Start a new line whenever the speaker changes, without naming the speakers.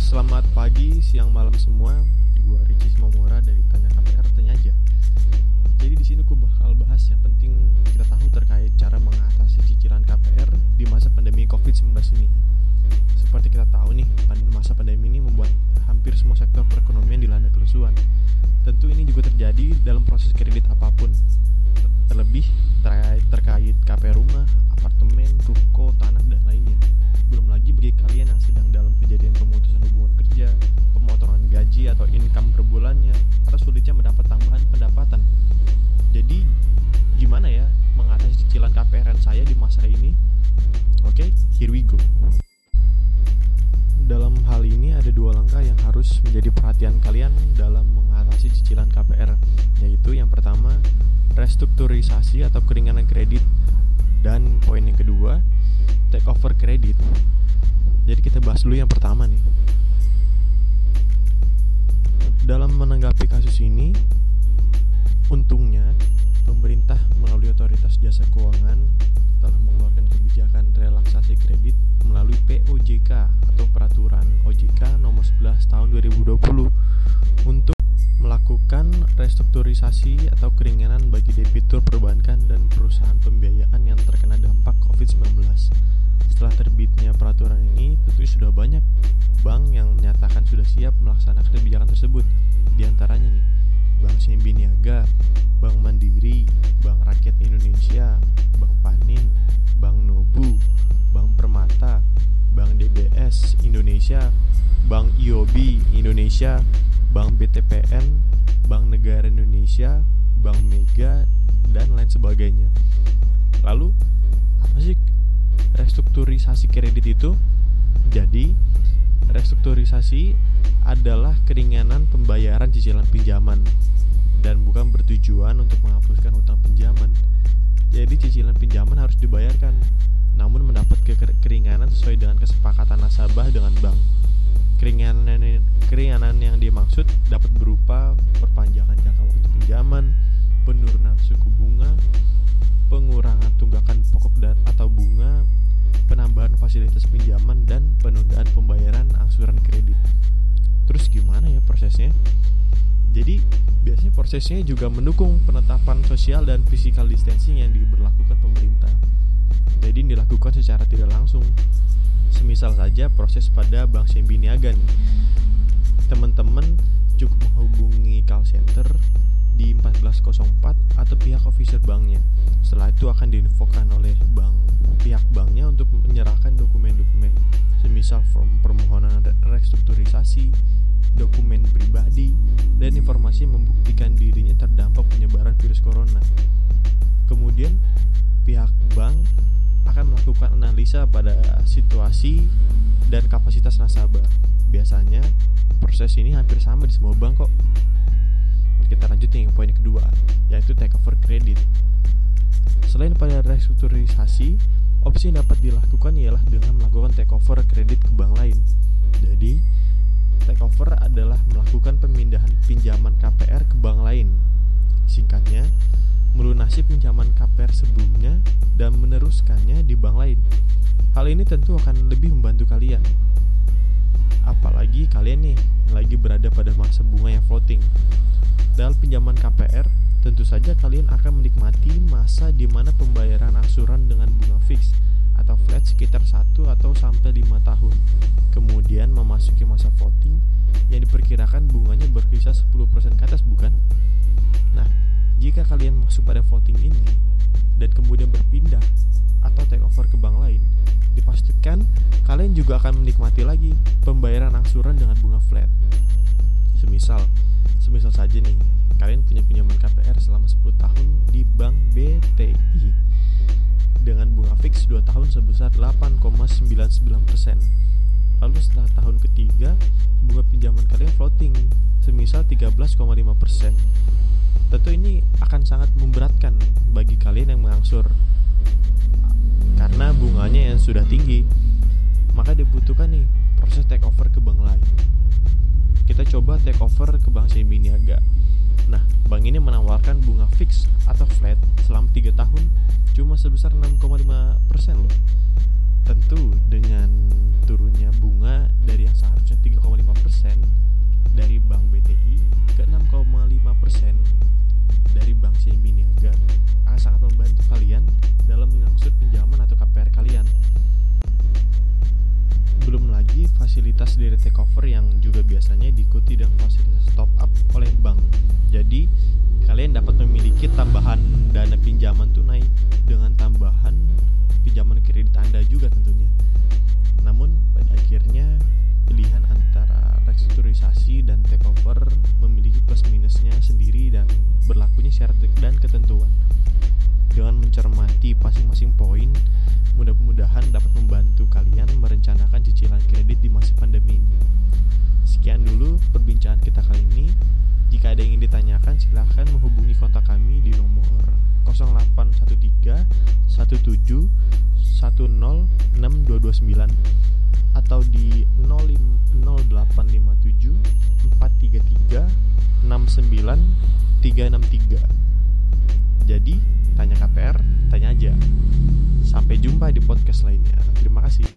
Selamat pagi, siang, malam semua. Gua Ricis Momora dari Tanya KPR Tanya aja. Jadi di sini gue bakal bahas yang penting kita tahu terkait cara mengatasi cicilan KPR di masa pandemi COVID-19 ini. Seperti kita tahu nih, masa pandemi ini membuat hampir semua sektor perekonomian dilanda kelesuan. Tentu ini juga terjadi dalam proses kredit apa pun. Terlebih terkait, terkait KPR rumah, apartemen, ruko, tanah, dan lainnya. Belum lagi bagi kalian yang sedang dalam harus menjadi perhatian kalian dalam mengatasi cicilan KPR, yaitu yang pertama, restrukturisasi atau keringanan kredit dan poin yang kedua, take over kredit. Jadi kita bahas dulu yang pertama nih. Dalam menanggapi kasus ini, untungnya pemerintah melalui otoritas jasa keuangan telah mengeluarkan kebijakan relaksasi kredit melalui POJK atau 2020 untuk melakukan restrukturisasi atau keringanan bagi debitur perbankan dan perusahaan pembiayaan yang terkena dampak COVID-19. Setelah terbitnya peraturan ini, tentu sudah banyak bank yang menyatakan sudah siap melaksanakan kebijakan tersebut. Di antaranya nih, Bank CIMB Niaga, Bank Mandiri, Bank Rakyat Indonesia, Bank Panin, Bank Nobu, Bank Permata, Bank DBS Indonesia, Bank IOB Indonesia, Bank BTPN, Bank Negara Indonesia, Bank Mega, dan lain sebagainya. Lalu, apa sih restrukturisasi kredit itu? Jadi, restrukturisasi adalah keringanan pembayaran cicilan pinjaman dan bukan bertujuan untuk menghapuskan hutang pinjaman. Jadi cicilan pinjaman harus dibayarkan, namun mendapat keringanan sesuai dengan kesepakatan nasabah dengan bank. Keringanan keringanan yang dimaksud dapat berupa perpanjangan jangka waktu pinjaman, penurunan suku bunga, pengurangan tunggakan pokok dan atau bunga, penambahan fasilitas pinjaman dan penundaan pembayaran angsuran kredit. Terus gimana ya prosesnya? Jadi biasanya prosesnya juga mendukung penetapan sosial dan physical distancing yang diberlakukan pemerintah. Jadi dilakukan secara tidak langsung. Semisal saja proses pada Bank Sembi Niaga nih. Teman-teman cukup menghubungi call center di 1404 atau pihak officer banknya. Setelah itu akan diinfokan oleh bank pihak banknya untuk menyerahkan dokumen-dokumen semisal form permohonan restrukturisasi, dokumen pribadi, dan informasi membuktikan dirinya terdampak penyebaran virus corona. Analisa pada situasi dan kapasitas nasabah. Biasanya proses ini hampir sama di semua bank kok. Kita lanjut yang poin kedua, yaitu take over kredit. Selain pada restrukturisasi, opsi yang dapat dilakukan ialah dengan melakukan take over kredit ke bank lain. Jadi, take over adalah melakukan pemindahan pinjaman KPR ke bank lain. Singkatnya, melunasi pinjaman KPR sebelumnya dan meneruskannya di bank lain. Hal ini tentu akan lebih membantu kalian. Apalagi kalian nih lagi berada pada masa bunga yang floating. Dalam pinjaman KPR, tentu saja kalian akan menikmati masa di mana pembayaran angsuran dengan bunga fix atau flat sekitar 1 atau sampai 5 tahun. Kemudian memasuki masa floating yang diperkirakan bunganya berkisar 10% ke atas bukan? Jika kalian masuk pada floating ini dan kemudian berpindah atau take over ke bank lain, dipastikan kalian juga akan menikmati lagi pembayaran angsuran dengan bunga flat. Semisal, semisal saja nih, kalian punya pinjaman KPR selama 10 tahun di Bank BTI dengan bunga fix 2 tahun sebesar 8,99%. Lalu setelah tahun ketiga, bunga pinjaman kalian floating semisal 13,5%. Tentu ini akan sangat memberatkan bagi kalian yang mengangsur karena bunganya yang sudah tinggi. Maka dibutuhkan nih proses take over ke bank lain. Kita coba take over ke Bank CIMB Niaga. Nah, bank ini menawarkan bunga fix atau flat selama 3 tahun cuma sebesar 6,5% loh. tentu dengan 6,5% dari Bank CIMB Niaga akan sangat membantu kalian dalam mengangsur pinjaman atau KPR kalian. Belum lagi fasilitas dari takeover masing-masing poin, mudah-mudahan dapat membantu kalian merencanakan cicilan kredit di masa pandemi ini. Sekian dulu perbincangan kita kali ini. Jika ada yang ingin ditanyakan, silahkan menghubungi kontak kami di nomor 0813 17 10 6229 atau di 0857 433 69 363. Jadi, tanya KPR, tanya aja. Sampai jumpa di podcast lainnya. Terima kasih.